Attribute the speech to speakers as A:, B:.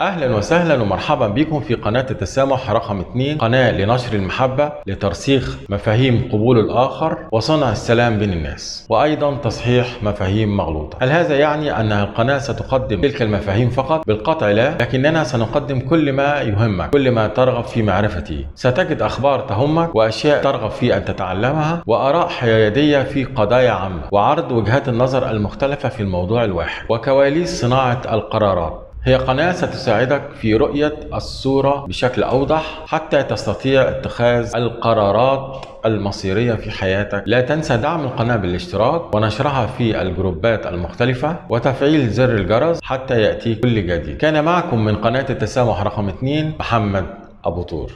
A: أهلا وسهلا ومرحبا بكم في قناة التسامح رقم 2 قناة لنشر المحبة لترسيخ مفاهيم قبول الآخر وصنع السلام بين الناس وأيضا تصحيح مفاهيم مغلوطة. هل هذا يعني أن القناة ستقدم تلك المفاهيم فقط؟ بالقطع لا لكننا سنقدم كل ما يهمك كل ما ترغب في معرفته. ستجد أخبار تهمك وأشياء ترغب في أن تتعلمها وآراء حيادية في قضايا عامة وعرض وجهات النظر المختلفة في الموضوع الواحد وكواليس صناعة القرارات. هي قناة ستساعدك في رؤية الصورة بشكل أوضح حتى تستطيع اتخاذ القرارات المصيرية في حياتك. لا تنسى دعم القناة بالاشتراك ونشرها في الجروبات المختلفة وتفعيل زر الجرس حتى يأتي كل جديد. كان معكم من قناة التسامح رقم 2 محمد أبو طور.